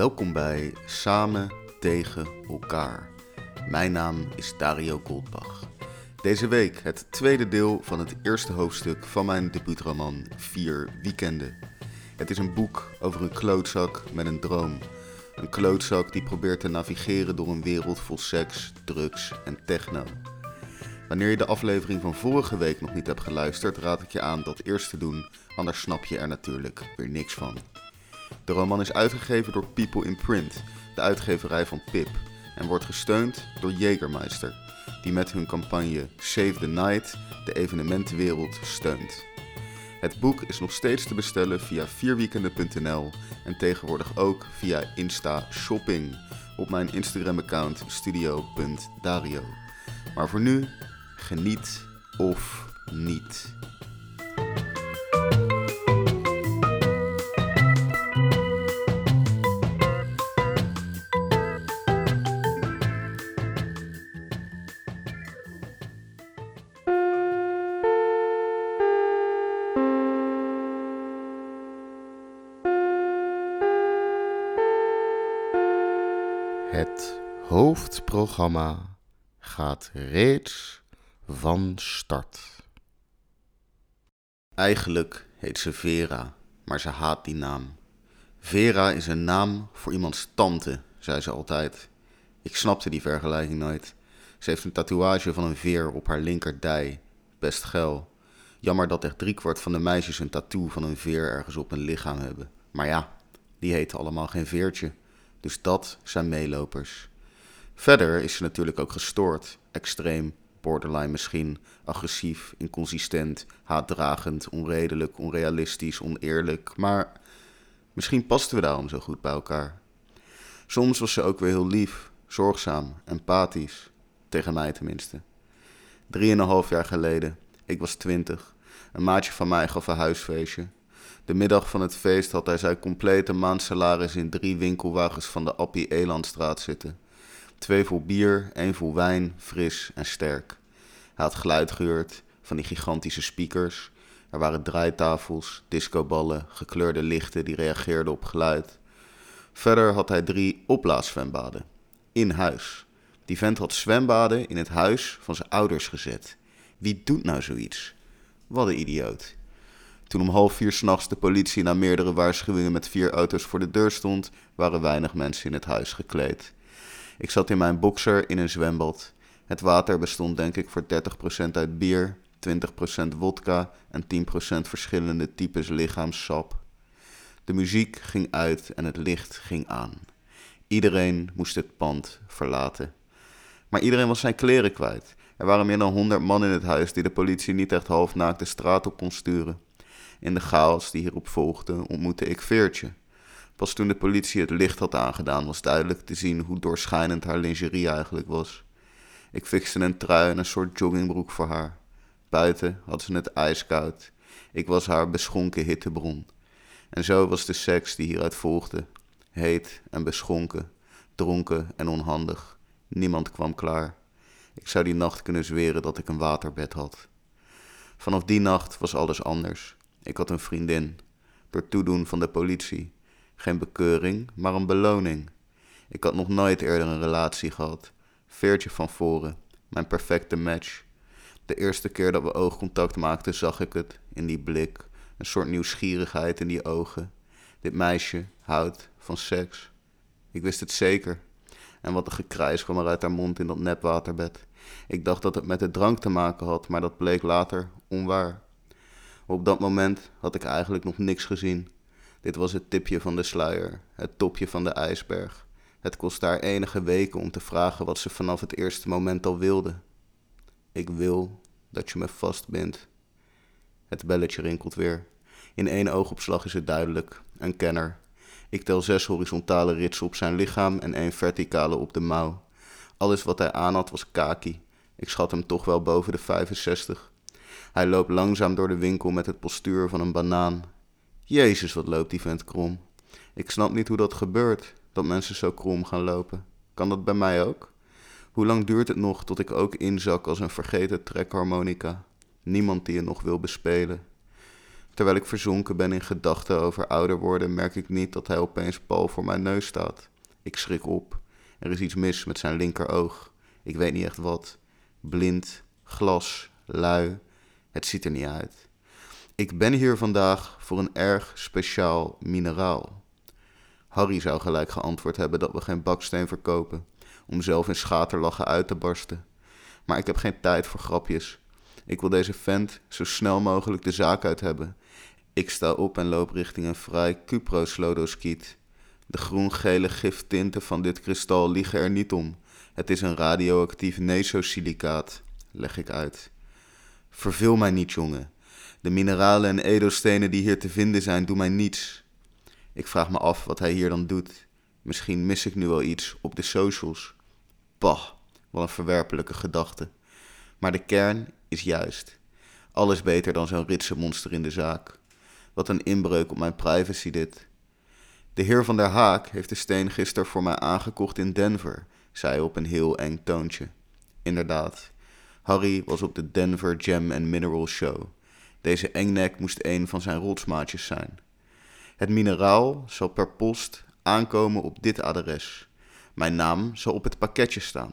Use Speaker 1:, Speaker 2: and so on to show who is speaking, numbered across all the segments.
Speaker 1: Welkom bij Samen tegen elkaar. Mijn naam is Dario Goldbach. Deze week het tweede deel van het eerste hoofdstuk van mijn debuutroman Vier Weekenden. Het is een boek over een klootzak met een droom. Een klootzak die probeert te navigeren door een wereld vol seks, drugs en techno. Wanneer je de aflevering van vorige week nog niet hebt geluisterd, raad ik je aan dat eerst te doen, anders snap je er natuurlijk weer niks van. De roman is uitgegeven door People in Print, de uitgeverij van Pip, en wordt gesteund door Jägermeister, die met hun campagne Save the Night de evenementenwereld steunt. Het boek is nog steeds te bestellen via vierweekenden.nl en tegenwoordig ook via Insta Shopping op mijn Instagram-account studio.dario. Maar voor nu, geniet of niet. Hoofdprogramma gaat reeds van start. Eigenlijk heet ze Vera, maar ze haat die naam. Vera is een naam voor iemands tante, zei ze altijd. Ik snapte die vergelijking nooit. Ze heeft een tatoeage van een veer op haar linkerdij. Best geil. Jammer dat echt driekwart van de meisjes een tattoo van een veer ergens op hun lichaam hebben. Maar ja, die heten allemaal geen veertje. Dus dat zijn meelopers. Verder is ze natuurlijk ook gestoord, extreem, borderline misschien, agressief, inconsistent, haatdragend, onredelijk, onrealistisch, oneerlijk, maar misschien pasten we daarom zo goed bij elkaar. Soms was ze ook weer heel lief, zorgzaam, empathisch, tegen mij tenminste. Drieënhalf jaar geleden, ik was twintig, een maatje van mij gaf een huisfeestje. De middag van het feest had hij zijn complete maandsalaris in drie winkelwagens van de Appie Elandstraat zitten. Twee vol bier, één vol wijn, fris en sterk. Hij had geluid gehuurd van die gigantische speakers. Er waren draaitafels, discoballen, gekleurde lichten die reageerden op geluid. Verder had hij drie opblaaszwembaden. In huis. Die vent had zwembaden in het huis van zijn ouders gezet. Wie doet nou zoiets? Wat een idioot. Toen om half vier s'nachts de politie na meerdere waarschuwingen met vier auto's voor de deur stond, waren weinig mensen in het huis gekleed. Ik zat in mijn boxer in een zwembad. Het water bestond denk ik voor 30% uit bier, 20% wodka en 10% verschillende types lichaamssap. De muziek ging uit en het licht ging aan. Iedereen moest het pand verlaten. Maar iedereen was zijn kleren kwijt. Er waren meer dan 100 man in het huis die de politie niet echt halfnaakt de straat op kon sturen. In de chaos die hierop volgde ontmoette ik Veertje. Pas toen de politie het licht had aangedaan was duidelijk te zien hoe doorschijnend haar lingerie eigenlijk was. Ik fixte een trui en een soort joggingbroek voor haar. Buiten had ze het ijskoud. Ik was haar beschonken hittebron. En zo was de seks die hieruit volgde. Heet en beschonken, dronken en onhandig. Niemand kwam klaar. Ik zou die nacht kunnen zweren dat ik een waterbed had. Vanaf die nacht was alles anders. Ik had een vriendin. Door toedoen van de politie. Geen bekeuring, maar een beloning. Ik had nog nooit eerder een relatie gehad. Veertje van voren. Mijn perfecte match. De eerste keer dat we oogcontact maakten zag ik het. In die blik. Een soort nieuwsgierigheid in die ogen. Dit meisje houdt van seks. Ik wist het zeker. En wat een gekrijs kwam er uit haar mond in dat nepwaterbed. Ik dacht dat het met de drank te maken had, maar dat bleek later onwaar. Op dat moment had ik eigenlijk nog niks gezien. Dit was het tipje van de sluier, het topje van de ijsberg. Het kost haar enige weken om te vragen wat ze vanaf het eerste moment al wilde. Ik wil dat je me vastbindt. Het belletje rinkelt weer. In één oogopslag is het duidelijk. Een kenner. Ik tel zes horizontale ritsen op zijn lichaam en één verticale op de mouw. Alles wat hij aan had was kaki. Ik schat hem toch wel boven de 65. Hij loopt langzaam door de winkel met het postuur van een banaan. Jezus, wat loopt die vent krom. Ik snap niet hoe dat gebeurt, dat mensen zo krom gaan lopen. Kan dat bij mij ook? Hoe lang duurt het nog tot ik ook inzak als een vergeten trekharmonica? Niemand die je nog wil bespelen. Terwijl ik verzonken ben in gedachten over ouder worden, merk ik niet dat hij opeens pal voor mijn neus staat. Ik schrik op. Er is iets mis met zijn linkeroog. Ik weet niet echt wat. Blind, glas, lui. Het ziet er niet uit. Ik ben hier vandaag voor een erg speciaal mineraal. Harry zou gelijk geantwoord hebben dat we geen baksteen verkopen, om zelf in schaterlachen uit te barsten. Maar ik heb geen tijd voor grapjes. Ik wil deze vent zo snel mogelijk de zaak uit hebben. Ik sta op en loop richting een fraai cuproslodoschiet. De groen-gele giftinten van dit kristal liegen er niet om. Het is een radioactief nesosilicaat, leg ik uit. Verveel mij niet, jongen. De mineralen en edelstenen die hier te vinden zijn, doen mij niets. Ik vraag me af wat hij hier dan doet. Misschien mis ik nu wel iets op de socials. Bah, wat een verwerpelijke gedachte. Maar de kern is juist. Alles beter dan zo'n ritse monster in de zaak. Wat een inbreuk op mijn privacy dit. De heer van der Haak heeft de steen gisteren voor mij aangekocht in Denver, zei hij op een heel eng toontje. Inderdaad, Harry was op de Denver Gem and Mineral Show. Deze engnek moest een van zijn rotsmaatjes zijn. Het mineraal zal per post aankomen op dit adres. Mijn naam zal op het pakketje staan.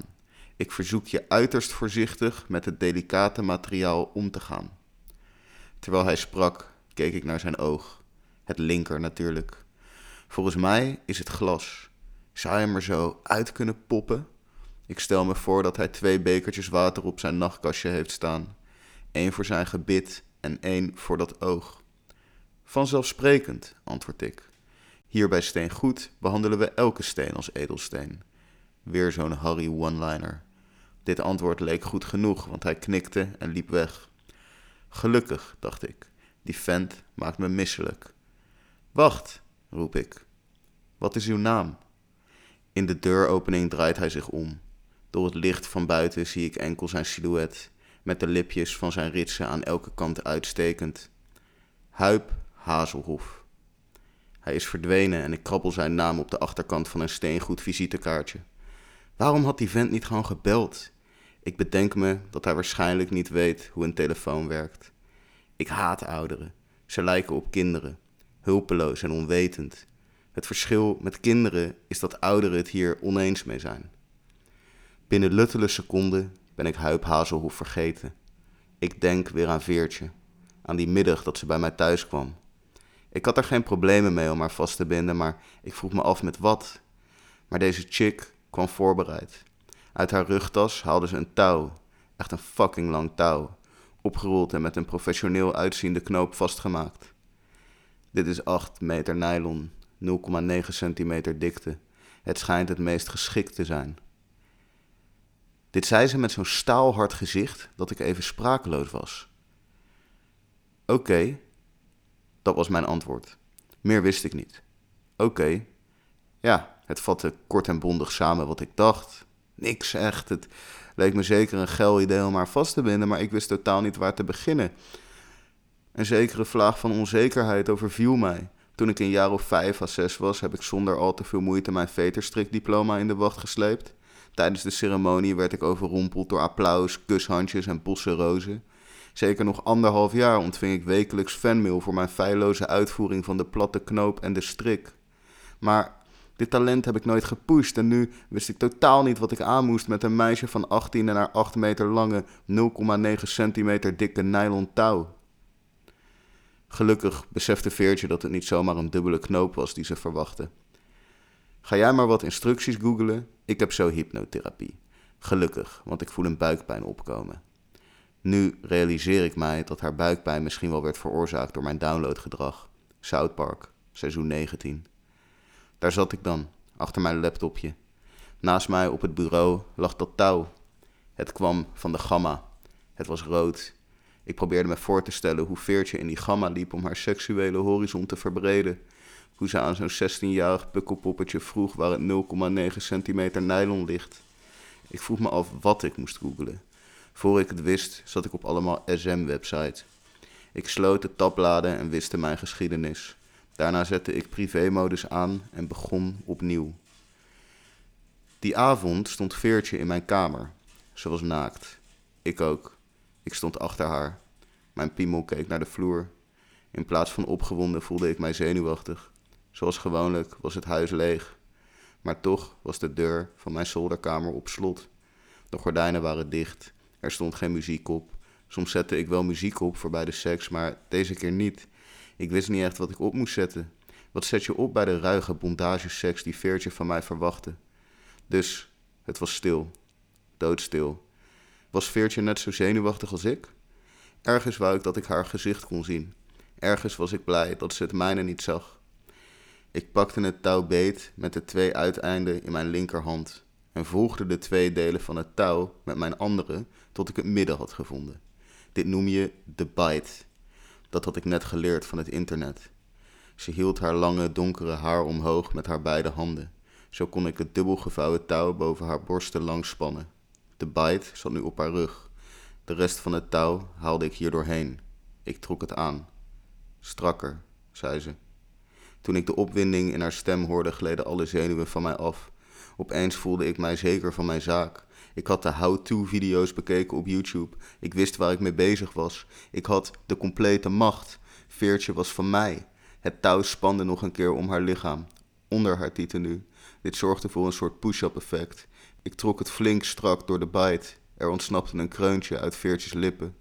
Speaker 1: Ik verzoek je uiterst voorzichtig met het delicate materiaal om te gaan. Terwijl hij sprak, keek ik naar zijn oog. Het linker natuurlijk. Volgens mij is het glas. Zou hij er zo uit kunnen poppen? Ik stel me voor dat hij twee bekertjes water op zijn nachtkastje heeft staan. Eén voor zijn gebit en één voor dat oog. Vanzelfsprekend, antwoord ik. Hier bij Steen Goed behandelen we elke steen als edelsteen. Weer zo'n Harry one-liner. Dit antwoord leek goed genoeg, want hij knikte en liep weg. Gelukkig, dacht ik. Die vent maakt me misselijk. Wacht, roep ik. Wat is uw naam? In de deuropening draait hij zich om. Door het licht van buiten zie ik enkel zijn silhouet, met de lipjes van zijn ritsen aan elke kant uitstekend. Huip Hazelhof. Hij is verdwenen en ik krabbel zijn naam op de achterkant van een steengoed visitekaartje. Waarom had die vent niet gewoon gebeld? Ik bedenk me dat hij waarschijnlijk niet weet hoe een telefoon werkt. Ik haat ouderen. Ze lijken op kinderen, hulpeloos en onwetend. Het verschil met kinderen is dat ouderen het hier oneens mee zijn. Binnen luttele seconden ben ik Huip Hazelhoef vergeten. Ik denk weer aan Veertje, aan die middag dat ze bij mij thuis kwam. Ik had er geen problemen mee om haar vast te binden, maar ik vroeg me af met wat. Maar deze chick kwam voorbereid. Uit haar rugtas haalde ze een touw, echt een fucking lang touw, opgerold en met een professioneel uitziende knoop vastgemaakt. Dit is 8 meter nylon, 0,9 centimeter dikte. Het schijnt het meest geschikt te zijn. Dit zei ze met zo'n staalhard gezicht dat ik even sprakeloos was. Oké, dat was mijn antwoord. Meer wist ik niet. Oké, ja, het vatte kort en bondig samen wat ik dacht. Niks echt. Het leek me zeker een geil idee om haar vast te binden, maar ik wist totaal niet waar te beginnen. Een zekere vlaag van onzekerheid overviel mij. Toen ik een jaar of vijf à zes was, heb ik zonder al te veel moeite mijn veterstrikdiploma in de wacht gesleept. Tijdens de ceremonie werd ik overrompeld door applaus, kushandjes en bossen rozen. Zeker nog anderhalf jaar ontving ik wekelijks fanmail voor mijn feilloze uitvoering van de platte knoop en de strik. Maar dit talent heb ik nooit gepusht en nu wist ik totaal niet wat ik aan moest met een meisje van 18 en haar 8 meter lange, 0,9 centimeter dikke nylon touw. Gelukkig besefte Veertje dat het niet zomaar een dubbele knoop was die ze verwachtte. Ga jij maar wat instructies googelen, ik heb zo hypnotherapie. Gelukkig, want ik voel een buikpijn opkomen. Nu realiseer ik mij dat haar buikpijn misschien wel werd veroorzaakt door mijn downloadgedrag. South Park, seizoen 19. Daar zat ik dan, achter mijn laptopje. Naast mij op het bureau lag dat touw. Het kwam van de gamma. Het was rood. Ik probeerde me voor te stellen hoe Veertje in die gamma liep om haar seksuele horizon te verbreden. Hoe ze aan zo'n 16-jarig pukkelpoppetje vroeg waar het 0,9 centimeter nylon ligt. Ik vroeg me af wat ik moest googelen. Voor ik het wist, zat ik op allemaal SM-websites. Ik sloot de tabbladen en wiste mijn geschiedenis. Daarna zette ik privémodus aan en begon opnieuw. Die avond stond Veertje in mijn kamer. Ze was naakt. Ik ook. Ik stond achter haar. Mijn piemel keek naar de vloer. In plaats van opgewonden voelde ik mij zenuwachtig. Zoals gewoonlijk was het huis leeg. Maar toch was de deur van mijn zolderkamer op slot. De gordijnen waren dicht. Er stond geen muziek op. Soms zette ik wel muziek op voor bij de seks, maar deze keer niet. Ik wist niet echt wat ik op moest zetten. Wat zet je op bij de ruige bondageseks die Veertje van mij verwachtte? Dus het was stil. Doodstil. Was Veertje net zo zenuwachtig als ik? Ergens wou ik dat ik haar gezicht kon zien. Ergens was ik blij dat ze het mijne niet zag. Ik pakte het touw beet met de twee uiteinden in mijn linkerhand en volgde de twee delen van het touw met mijn andere tot ik het midden had gevonden. Dit noem je de bite. Dat had ik net geleerd van het internet. Ze hield haar lange donkere haar omhoog met haar beide handen. Zo kon ik het dubbelgevouwen touw boven haar borsten langs spannen. De bite zat nu op haar rug. De rest van het touw haalde ik hier doorheen. Ik trok het aan. Strakker, zei ze. Toen ik de opwinding in haar stem hoorde, gleden alle zenuwen van mij af. Opeens voelde ik mij zeker van mijn zaak. Ik had de how-to-video's bekeken op YouTube. Ik wist waar ik mee bezig was. Ik had de complete macht. Veertje was van mij. Het touw spande nog een keer om haar lichaam, onder haar nu. Dit zorgde voor een soort push-up effect. Ik trok het flink strak door de bite. Er ontsnapte een kreuntje uit Veertjes lippen.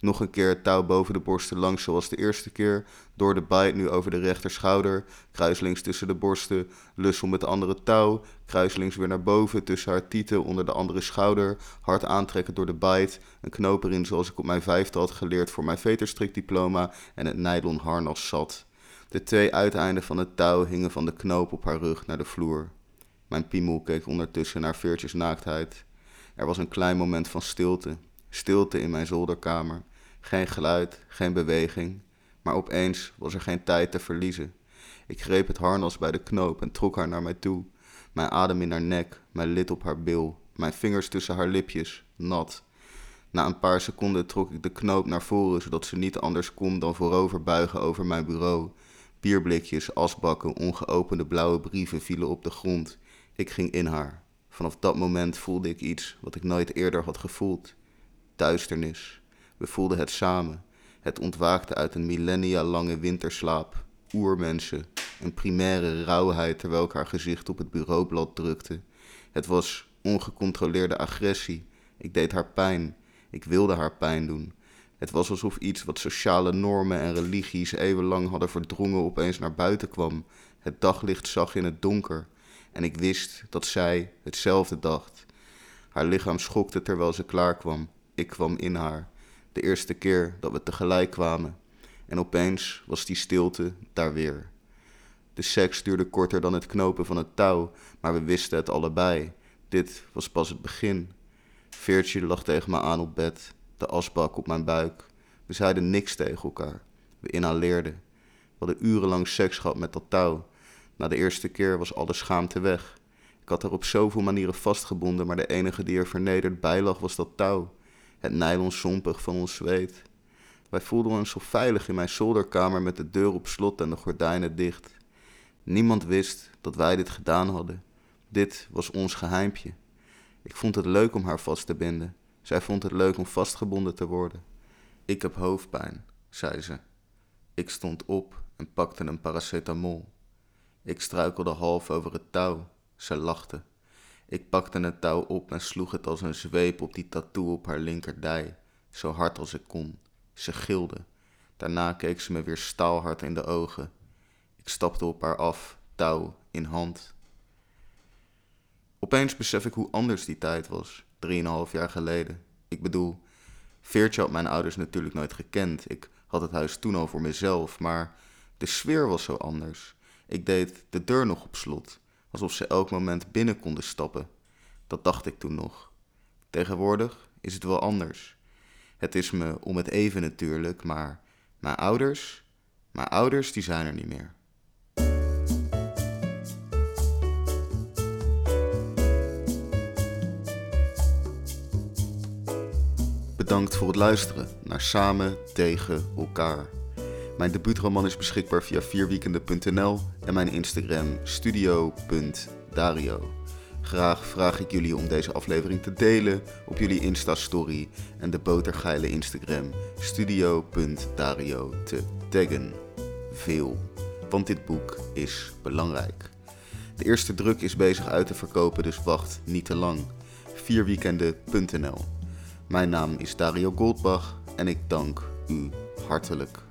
Speaker 1: Nog een keer het touw boven de borsten langs zoals de eerste keer. Door de bite nu over de rechterschouder. Kruislings tussen de borsten. Lussel met de andere touw. Kruislings weer naar boven tussen haar tieten onder de andere schouder. Hard aantrekken door de bite. Een knoop erin zoals ik op mijn vijfde had geleerd voor mijn veterstrikdiploma. En het nylon harnas zat. De twee uiteinden van het touw hingen van de knoop op haar rug naar de vloer. Mijn piemel keek ondertussen naar Veertjes naaktheid. Er was een klein moment van stilte. Stilte in mijn zolderkamer. Geen geluid, geen beweging. Maar opeens was er geen tijd te verliezen. Ik greep het harnas bij de knoop en trok haar naar mij toe. Mijn adem in haar nek, mijn lid op haar bil, mijn vingers tussen haar lipjes, nat. Na een paar seconden trok ik de knoop naar voren, zodat ze niet anders kon dan voorover buigen over mijn bureau. Bierblikjes, asbakken, ongeopende blauwe brieven vielen op de grond. Ik ging in haar. Vanaf dat moment voelde ik iets wat ik nooit eerder had gevoeld. Duisternis. We voelden het samen. Het ontwaakte uit een millennia lange winterslaap. Oermensen. Een primaire rauwheid terwijl ik haar gezicht op het bureaublad drukte. Het was ongecontroleerde agressie. Ik deed haar pijn. Ik wilde haar pijn doen. Het was alsof iets wat sociale normen en religies eeuwenlang hadden verdrongen opeens naar buiten kwam. Het daglicht zag in het donker. En ik wist dat zij hetzelfde dacht. Haar lichaam schokte terwijl ze klaarkwam. Ik kwam in haar. De eerste keer dat we tegelijk kwamen. En opeens was die stilte daar weer. De seks duurde korter dan het knopen van het touw, maar we wisten het allebei. Dit was pas het begin. Veertje lag tegen me aan op bed, de asbak op mijn buik. We zeiden niks tegen elkaar. We inhaleerden. We hadden urenlang seks gehad met dat touw. Na de eerste keer was alle schaamte weg. Ik had haar op zoveel manieren vastgebonden, maar de enige die er vernederd bij lag was dat touw. Het nylon sompig van ons zweet. Wij voelden ons zo veilig in mijn zolderkamer met de deur op slot en de gordijnen dicht. Niemand wist dat wij dit gedaan hadden. Dit was ons geheimpje. Ik vond het leuk om haar vast te binden. Zij vond het leuk om vastgebonden te worden. Ik heb hoofdpijn, zei ze. Ik stond op en pakte een paracetamol. Ik struikelde half over het touw. Ze lachte. Ik pakte het touw op en sloeg het als een zweep op die tattoo op haar linkerdij, zo hard als ik kon. Ze gilde. Daarna keek ze me weer staalhard in de ogen. Ik stapte op haar af, touw in hand. Opeens besef ik hoe anders die tijd was, drieënhalf jaar geleden. Ik bedoel, Veertje had mijn ouders natuurlijk nooit gekend. Ik had het huis toen al voor mezelf, maar de sfeer was zo anders. Ik deed de deur nog op slot, alsof ze elk moment binnen konden stappen. Dat dacht ik toen nog. Tegenwoordig is het wel anders. Het is me om het even natuurlijk, maar mijn ouders, mijn ouders die zijn er niet meer. Bedankt voor het luisteren naar Samen tegen elkaar. Mijn debuutroman is beschikbaar via vierweekenden.nl en mijn Instagram studio.dario. Graag vraag ik jullie om deze aflevering te delen op jullie Insta-story en de botergeile Instagram studio.dario te taggen. Veel, want dit boek is belangrijk. De eerste druk is bezig uit te verkopen, dus wacht niet te lang. Vierweekenden.nl Mijn naam is Dario Goldbach en ik dank u hartelijk